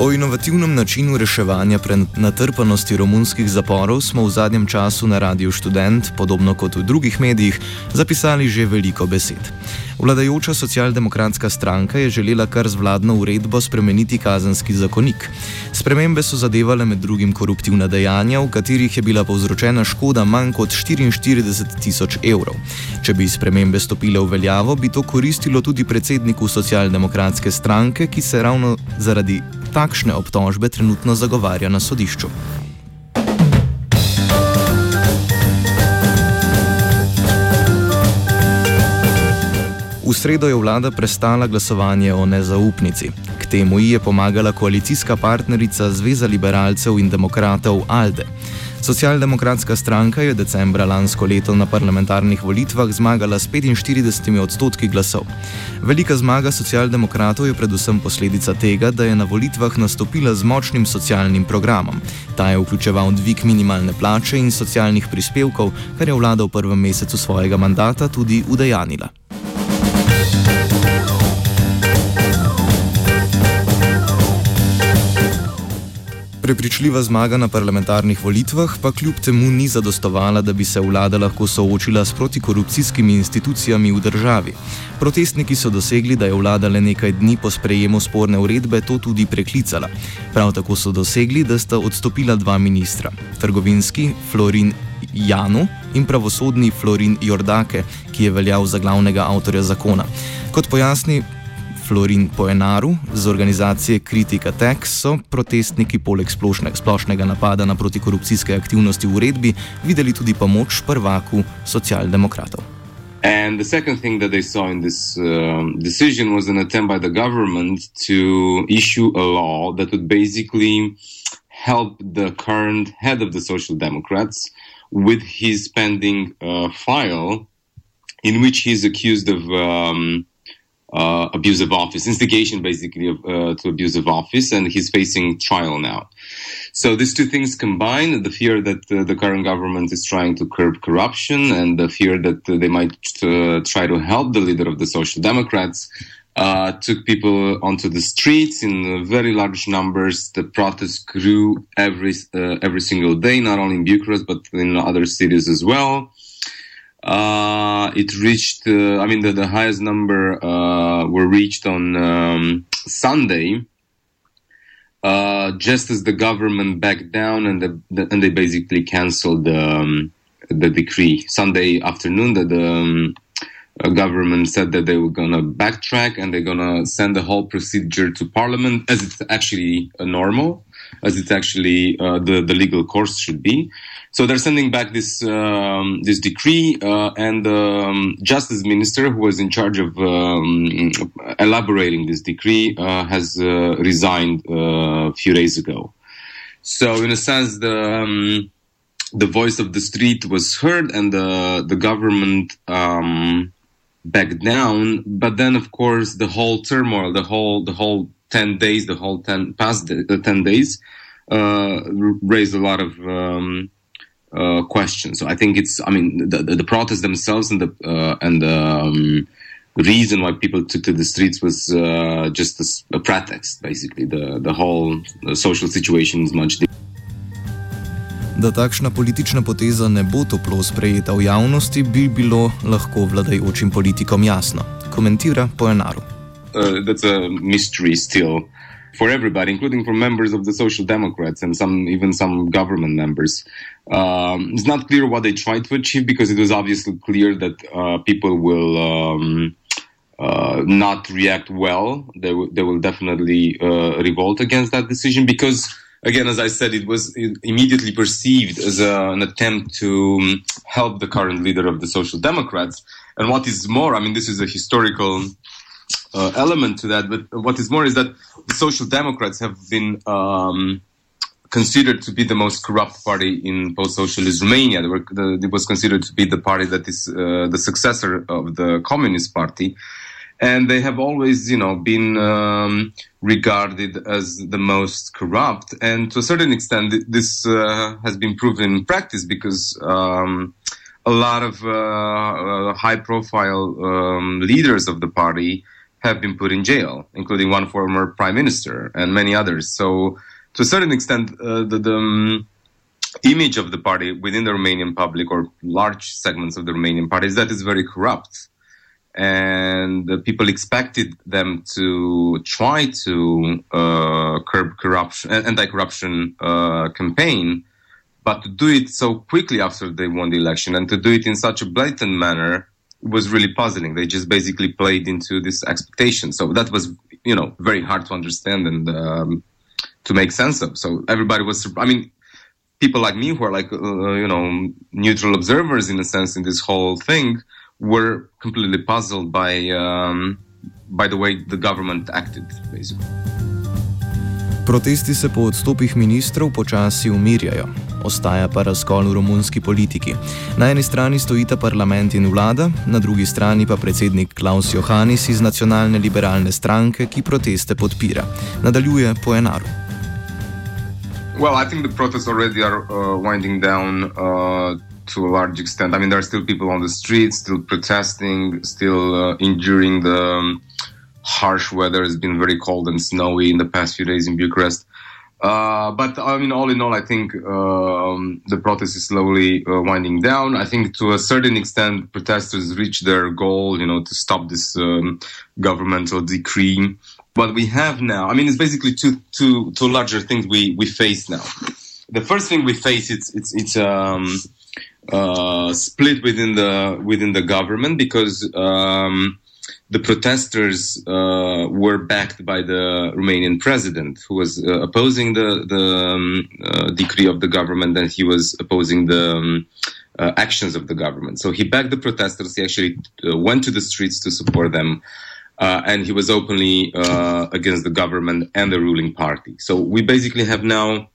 O inovativnem načinu reševanja natrpanosti romunskih zaporov smo v zadnjem času na Radiu Student, podobno kot v drugih medijih, zapisali že veliko besed. Vladajoča socialdemokratska stranka je želela kar z vladno uredbo spremeniti kazenski zakonik. Spremembe so zadevale med drugim koruptivna dejanja, v katerih je bila povzročena škoda manj kot 44 tisoč evrov. Če bi spremembe stopile v veljavo, bi to koristilo tudi predsedniku socialdemokratske stranke, ki se ravno zaradi takšne obtožbe trenutno zagovarja na sodišču. V sredo je vlada prestala glasovanje o nezaupnici. K temu ji je pomagala koalicijska partnerica Zveza liberalcev in demokratov Alde. Socialdemokratska stranka je decembra lansko leto na parlamentarnih volitvah zmagala s 45 odstotki glasov. Velika zmaga socialdemokratov je predvsem posledica tega, da je na volitvah nastopila z močnim socialnim programom. Ta je vključeval dvig minimalne plače in socialnih prispevkov, kar je vlada v prvem mesecu svojega mandata tudi udejanila. Prepričljiva zmaga na parlamentarnih volitvah pa kljub temu ni zadostovala, da bi se vlada lahko soočila s protikorupcijskimi institucijami v državi. Protestniki so dosegli, da je vlada le nekaj dni po sprejemu sporne uredbe to tudi preklicala. Prav tako so dosegli, da sta odstopila dva ministra: trgovinski Florin Janu in pravosodni Florin Jordake, ki je veljal za glavnega avtorja zakona. Kot pojasni, Florin Poenaru z organizacije Kritika Tech so protestniki poleg splošne, splošnega napada na protikorupcijske aktivnosti v uredbi videli tudi pomoč prvaku socialdemokratov. And the second thing that they saw in this um, decision was an attempt by the government to issue a law that would basically help the current head of the Social Democrats with his pending uh, file, in which he's accused of um, uh, abusive office, instigation basically of, uh, to abusive office, and he's facing trial now. So these two things combined, the fear that uh, the current government is trying to curb corruption and the fear that they might uh, try to help the leader of the Social Democrats, uh, took people onto the streets in very large numbers. The protests grew every uh, every single day, not only in Bucharest but in other cities as well. Uh, it reached, uh, I mean, the, the highest number uh, were reached on um, Sunday, uh, just as the government backed down and the, the, and they basically canceled the um, the decree. Sunday afternoon, that the um, uh, government said that they were gonna backtrack and they're gonna send the whole procedure to Parliament as it's actually normal, as it's actually the the legal course should be. So they're sending back this um, this decree, uh, and the um, justice minister, who was in charge of um, elaborating this decree, uh, has uh, resigned uh, a few days ago. So, in a sense, the um, the voice of the street was heard, and the the government um, backed down. But then, of course, the whole turmoil, the whole the whole ten days, the whole ten past the ten days, uh, raised a lot of um, uh, question. So I think it's, I mean, the, the, the protests themselves and the uh, and the um, reason why people took to the streets was uh, just a, a, pretext. Basically, the the whole social situation is much. Da takšna politična poteza ne bo toplo sprejeta v javnosti, bi bilo lahko vladajočim politikom jasno. Komentira Poenaru. Uh, that's a mystery still for everybody, including for members of the Social Democrats and some even some government members. Um, it's not clear what they tried to achieve because it was obviously clear that uh, people will um, uh, not react well. They, w- they will definitely uh, revolt against that decision because, again, as I said, it was immediately perceived as a, an attempt to um, help the current leader of the Social Democrats. And what is more, I mean, this is a historical uh, element to that, but what is more is that the Social Democrats have been um, considered to be the most corrupt party in post-socialist Romania. Were, the, it was considered to be the party that is uh, the successor of the Communist Party, and they have always, you know, been um, regarded as the most corrupt. And to a certain extent, this uh, has been proven in practice because. Um, a lot of uh, uh, high-profile um, leaders of the party have been put in jail, including one former prime minister and many others. So, to a certain extent, uh, the, the um, image of the party within the Romanian public or large segments of the Romanian party is that it's very corrupt. And uh, people expected them to try to uh, curb corruption, anti-corruption uh, campaign, but to do it so quickly after they won the election and to do it in such a blatant manner was really puzzling. They just basically played into this expectation. So that was, you know, very hard to understand and um, to make sense of. So everybody was, I mean, people like me who are like, uh, you know, neutral observers in a sense in this whole thing were completely puzzled by, um, by the way the government acted, basically. Protesti se po odstopih ministrov počasi umirjajo. Ostaja pa razkol v romunski politiki. Na eni strani stojita parlament in vlada, na drugi strani pa predsednik Klaus Johannis iz nacionalne liberalne stranke, ki proteste podpira. Nadaljuje po enaru. Well, I think the protests already are uh, winding down uh, to a large extent. I mean, there are still people on the streets, still protesting, still uh, enduring the um, harsh weather. It's been very cold and snowy in the past few days in Bucharest. Uh, but I mean, all in all, I think um, the protest is slowly uh, winding down. I think to a certain extent, protesters reached their goal, you know, to stop this um, governmental decree. What we have now, I mean, it's basically two, two, two larger things we, we face now. The first thing we face, it's, it's, it's, um, uh, split within the, within the government because, um, the protesters uh, were backed by the Romanian president, who was uh, opposing the, the um, uh, decree of the government, and he was opposing the um, uh, actions of the government. So he backed the protesters. He actually uh, went to the streets to support them, uh, and he was openly against the government and the ruling party. So we basically have now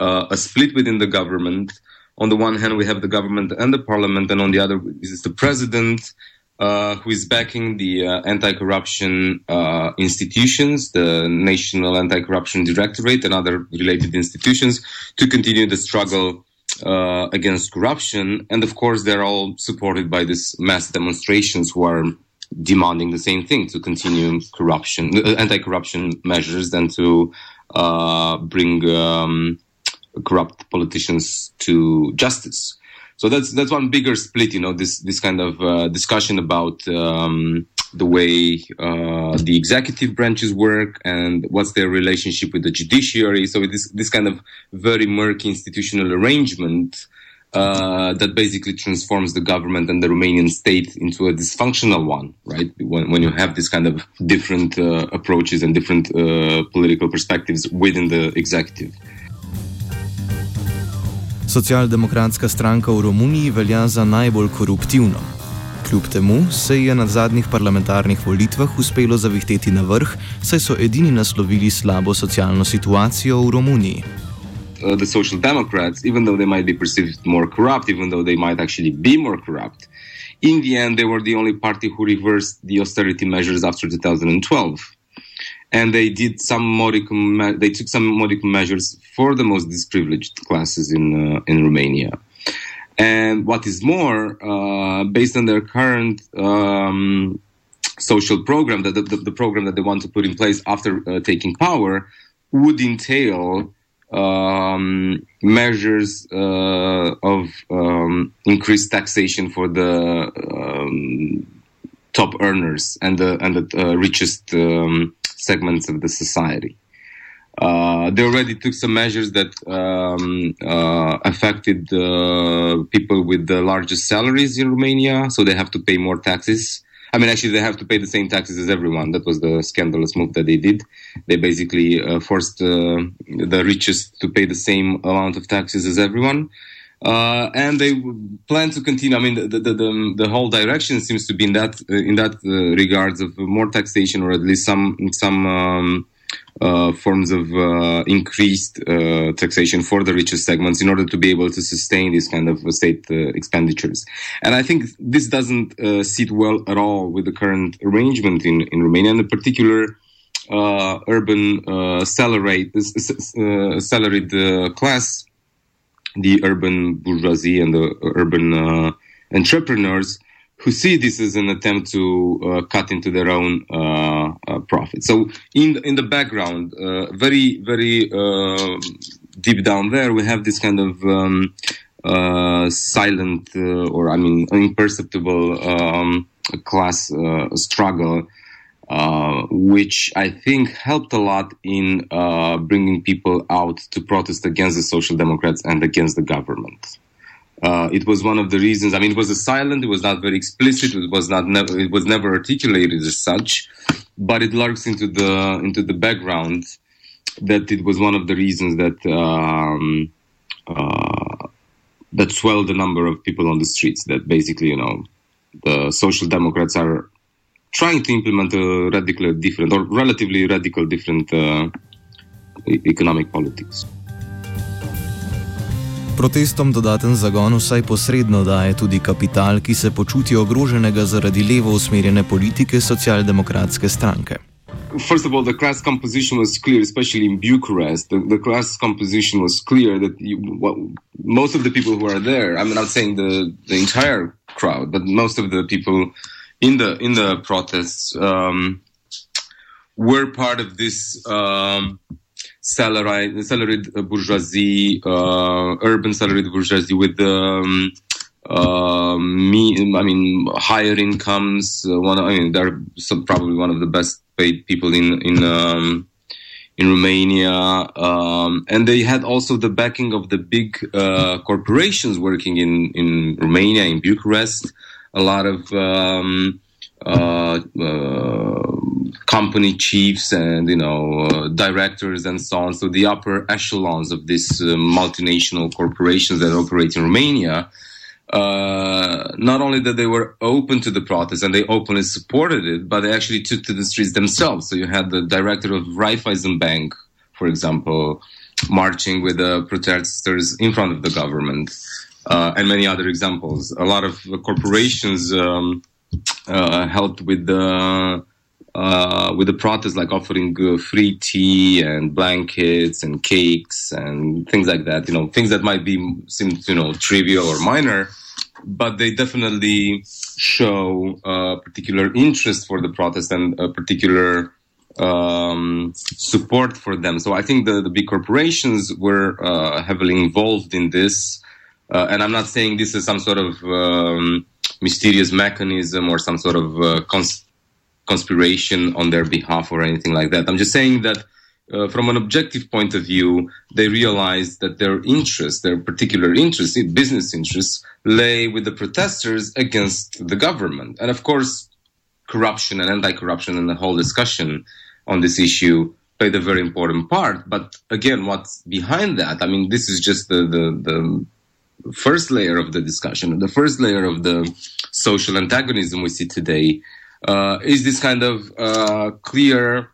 a split within the government. On the one hand, we have the government and the parliament, and on the other is the president uh, who is backing the uh, anti-corruption uh, institutions, the National Anti-Corruption Directorate and other related institutions to continue the struggle uh, against corruption. And of course, they're all supported by these mass demonstrations who are demanding the same thing to continue corruption, uh, anti-corruption measures and to uh, bring um, corrupt politicians to justice. So that's that's one bigger split. You know, this this kind of uh, discussion about um, the way uh, the executive branches work and what's their relationship with the judiciary. So this this kind of very murky institutional arrangement. Uh, that basically transforms the government and the Romanian state into a dysfunctional one, right? When, when you have this kind of different uh, approaches and different uh, political perspectives within the executive. Socialdemokratska stranka v Romuniji velja za najbolj koruptivno. Kljub temu se je na zadnjih parlamentarnih volitvah uspelo zavihteti na vrh, saj so edini naslovili slabo socialno situacijo v Romuniji. Uh, the Social Democrats, even though they might be perceived more corrupt, even though they might actually be more corrupt, in the end, they were the only party who reversed the austerity measures after 2012. And they did some modicum. They took some modicum measures for the most disprivileged classes in uh, in Romania. And what is more, uh, based on their current um, social program, the, the, the, program that they want to put in place after uh, taking power, would entail um, measures uh, of um, increased taxation for the um, top earners and the and the uh, richest um, segments of the society. Uh, they already took some measures that um, uh, affected uh, people with the largest salaries in Romania, so they have to pay more taxes. I mean, actually, they have to pay the same taxes as everyone. That was the scandalous move that they did. They basically uh, forced uh, the richest to pay the same amount of taxes as everyone. Uh, and they plan to continue. I mean, the, the, the, the, whole direction seems to be in that in that regards of more taxation, or at least some some um, uh, forms of uh, increased uh, taxation for the richest segments in order to be able to sustain these kind of state uh, expenditures. And I think this doesn't uh, sit well at all with the current arrangement in, in Romania, and in particular, uh, urban salaried, salaried class, the urban bourgeoisie and the urban entrepreneurs who see this as an attempt to uh, cut into their own uh, uh, profit. So in the, in the background, uh, very very uh, deep down there, we have this kind of um, uh, silent or I mean imperceptible um, class struggle. Which I think helped a lot in bringing people out to protest against the Social Democrats and against the government. Uh, it was one of the reasons. I mean, it was a silent. It was not very explicit. It was not. Never, it was never articulated as such, but it lurks into the into the background. That it was one of the reasons that um, uh, that swelled the number of people on the streets. That basically, you know, the social democrats are trying to implement a radically different or relatively radical different uh, economic politics. Protestom dodaten zagon vsaj posredno daje tudi kapital, ki se počuti ogroženega zaradi levo usmerjene politike socialdemokratske stranke. First of all, the class composition was clear, especially in Bucharest. The, the class composition was clear that you, what, most of the people who are there, I'm not saying the, the entire crowd, but most of the people in the in the protests um, were part of this um, salaried, salaried bourgeoisie, uh, urban salaried bourgeoisie with um, uh, me, I mean, higher incomes. Uh, one, I mean, they're some, probably one of the best paid people in in um, in Romania, um, and they had also the backing of the big uh, corporations working in in Romania, in Bucharest. A lot of um, uh, uh, company chiefs and you know uh, directors and so on. So the upper echelons of these uh, multinational corporations that operate in Romania. Uh, not only that they were open to the protest and they openly supported it, but they actually took to the streets themselves. So you had the director of Raiffeisen Bank, for example, marching with the protesters in front of the government, uh, and many other examples. A lot of corporations um, uh, helped with the uh, with the protest, like offering uh, free tea and blankets and cakes and things like that. You know, things that might be seem you know trivial or minor, but they definitely show a particular interest for the protest and a particular um, support for them. So I think the, the big corporations were uh, heavily involved in this. Uh, and I'm not saying this is some sort of um, mysterious mechanism or some sort of uh, cons- conspiration on their behalf or anything like that. I'm just saying that uh, from an objective point of view, they realized that their interests, their particular interests, business interests, lay with the protesters against the government. And of course, corruption and anti-corruption and the whole discussion on this issue played a very important part. But again, what's behind that? I mean, this is just the the, the first layer of the discussion, the first layer of the social antagonism we see today uh, is this kind of uh, clear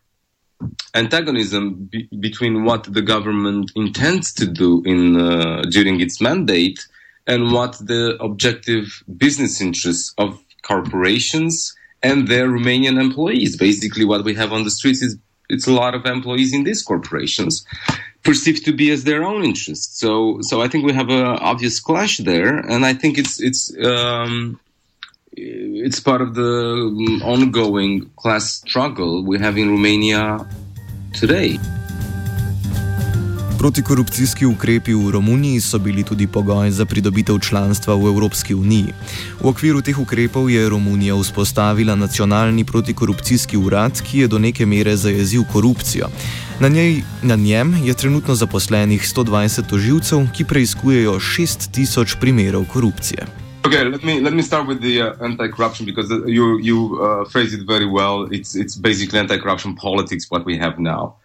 antagonism be- between what the government intends to do in uh, during its mandate and what the objective business interests of corporations and their Romanian employees. Basically, what we have on the streets is it's a lot of employees in these corporations perceived to be as their own interests. So, so I think we have an obvious clash there, and I think it's it's um, it's part of the ongoing class struggle we have in Romania today. Protikorupcijski ukrepi v Romuniji so bili tudi pogoj za pridobitev članstva v Evropski uniji. V okviru teh ukrepov je Romunija vzpostavila nacionalni protikorupcijski urad, ki je do neke mere zajezil korupcijo. Na, njej, na njem je trenutno zaposlenih 120 toživcev, ki preizkujejo 6000 primerov korupcije. Okay, let me let me start with the uh, anti-corruption because uh, you you uh, phrase it very well. It's it's basically anti-corruption politics what we have now.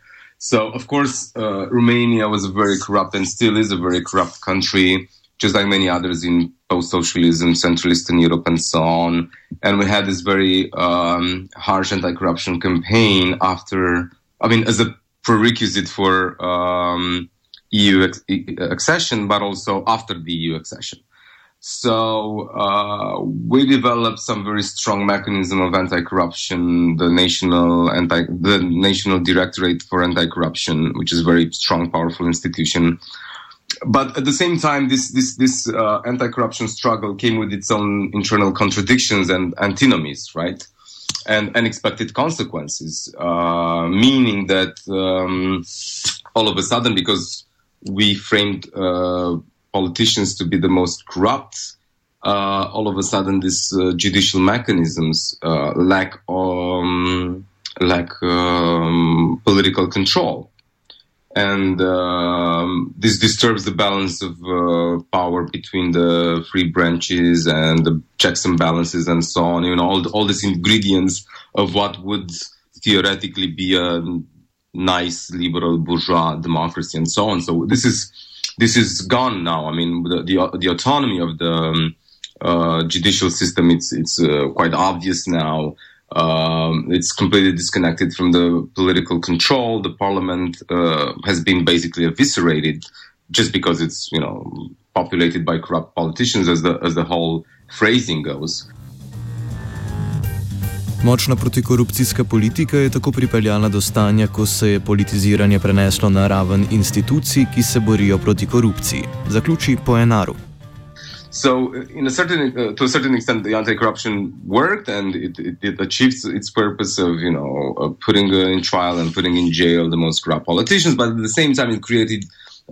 So of course, uh, Romania was a very corrupt and still is a very corrupt country, just like many others in post-socialism, Central Eastern Europe, and so on. And we had this very um, harsh anti-corruption campaign after, I mean, as a prerequisite for um, EU accession, but also after the EU accession. So uh, we developed some very strong mechanism of anti-corruption, the national anti, the National Directorate for Anti-Corruption, which is a very strong, powerful institution. But at the same time, this this this uh, anti-corruption struggle came with its own internal contradictions and antinomies, right? And unexpected consequences, uh, meaning that um, all of a sudden, because we framed uh, politicians to be the most corrupt, uh, all of a sudden these uh, judicial mechanisms uh, lack um, lack um, political control, and um, this disturbs the balance of uh, power between the three branches and the checks and balances and so on. You know, all all these ingredients of what would theoretically be a nice liberal bourgeois democracy and so on. So this is this is gone now. I mean, the the, the autonomy of the um, uh, judicial system it's it's uh, quite obvious now. Um, it's completely disconnected from the political control. The parliament uh, has been basically eviscerated just because it's you know populated by corrupt politicians, as the as the whole phrasing goes. Močna protikorupcijska politika je tako pripeljala do stanja, ko se je politiziranje preneslo na raven institucij, ki se borijo proti korupciji. Zaključi po enaru. So, a certain, uh, to a certain extent, the anti-corruption worked, and it, it, it achieved its purpose of, you know, uh, putting uh, in trial and putting in jail the most corrupt politicians. But at the same time, it created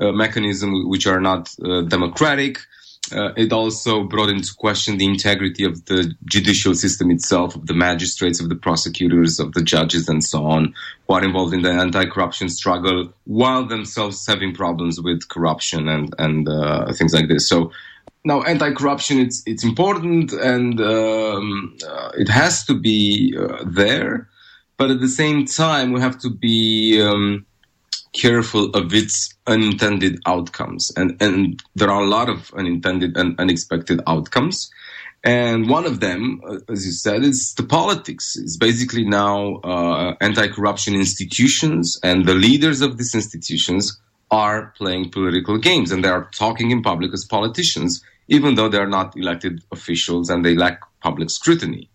uh, mechanisms which are not uh, democratic, uh, it also brought into question the integrity of the judicial system itself, of the magistrates, of the prosecutors, of the judges, and so on, who are involved in the anti-corruption struggle, while themselves having problems with corruption and and uh, things like this. So now, anti-corruption it's it's important and um, uh, it has to be uh, there, but at the same time we have to be um, careful of its unintended outcomes. And, and there are a lot of unintended and unexpected outcomes. And one of them, uh, as you said, is the politics. It's basically now uh, anti-corruption institutions and the leaders of these institutions are playing political games and they are talking in public as politicians, even though they are not elected officials and they lack public scrutiny.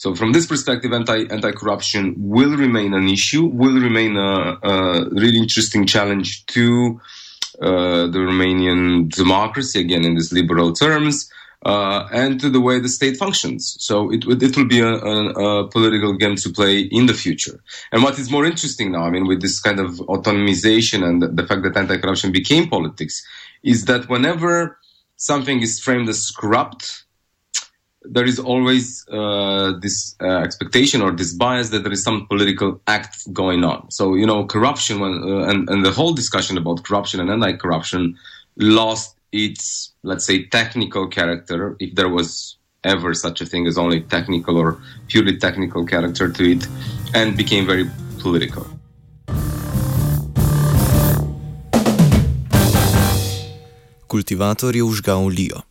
So from this perspective, anti anti corruption will remain an issue, will remain a, a really interesting challenge to uh, the Romanian democracy, again in these liberal terms, uh, and to the way the state functions. So it, it will be a, a, a, political game to play in the future. And what is more interesting now, I mean, with this kind of autonomization and the, the fact that anti-corruption became politics, is that whenever something is framed as corrupt, there is always uh, this uh, expectation or this bias that there is some political act going on. So you know, corruption when, uh, and and the whole discussion about corruption and anti-corruption lost its let's say technical character, if there was ever such a thing as only technical or purely technical character to it, and became very political. Kultivator je užgal Lio.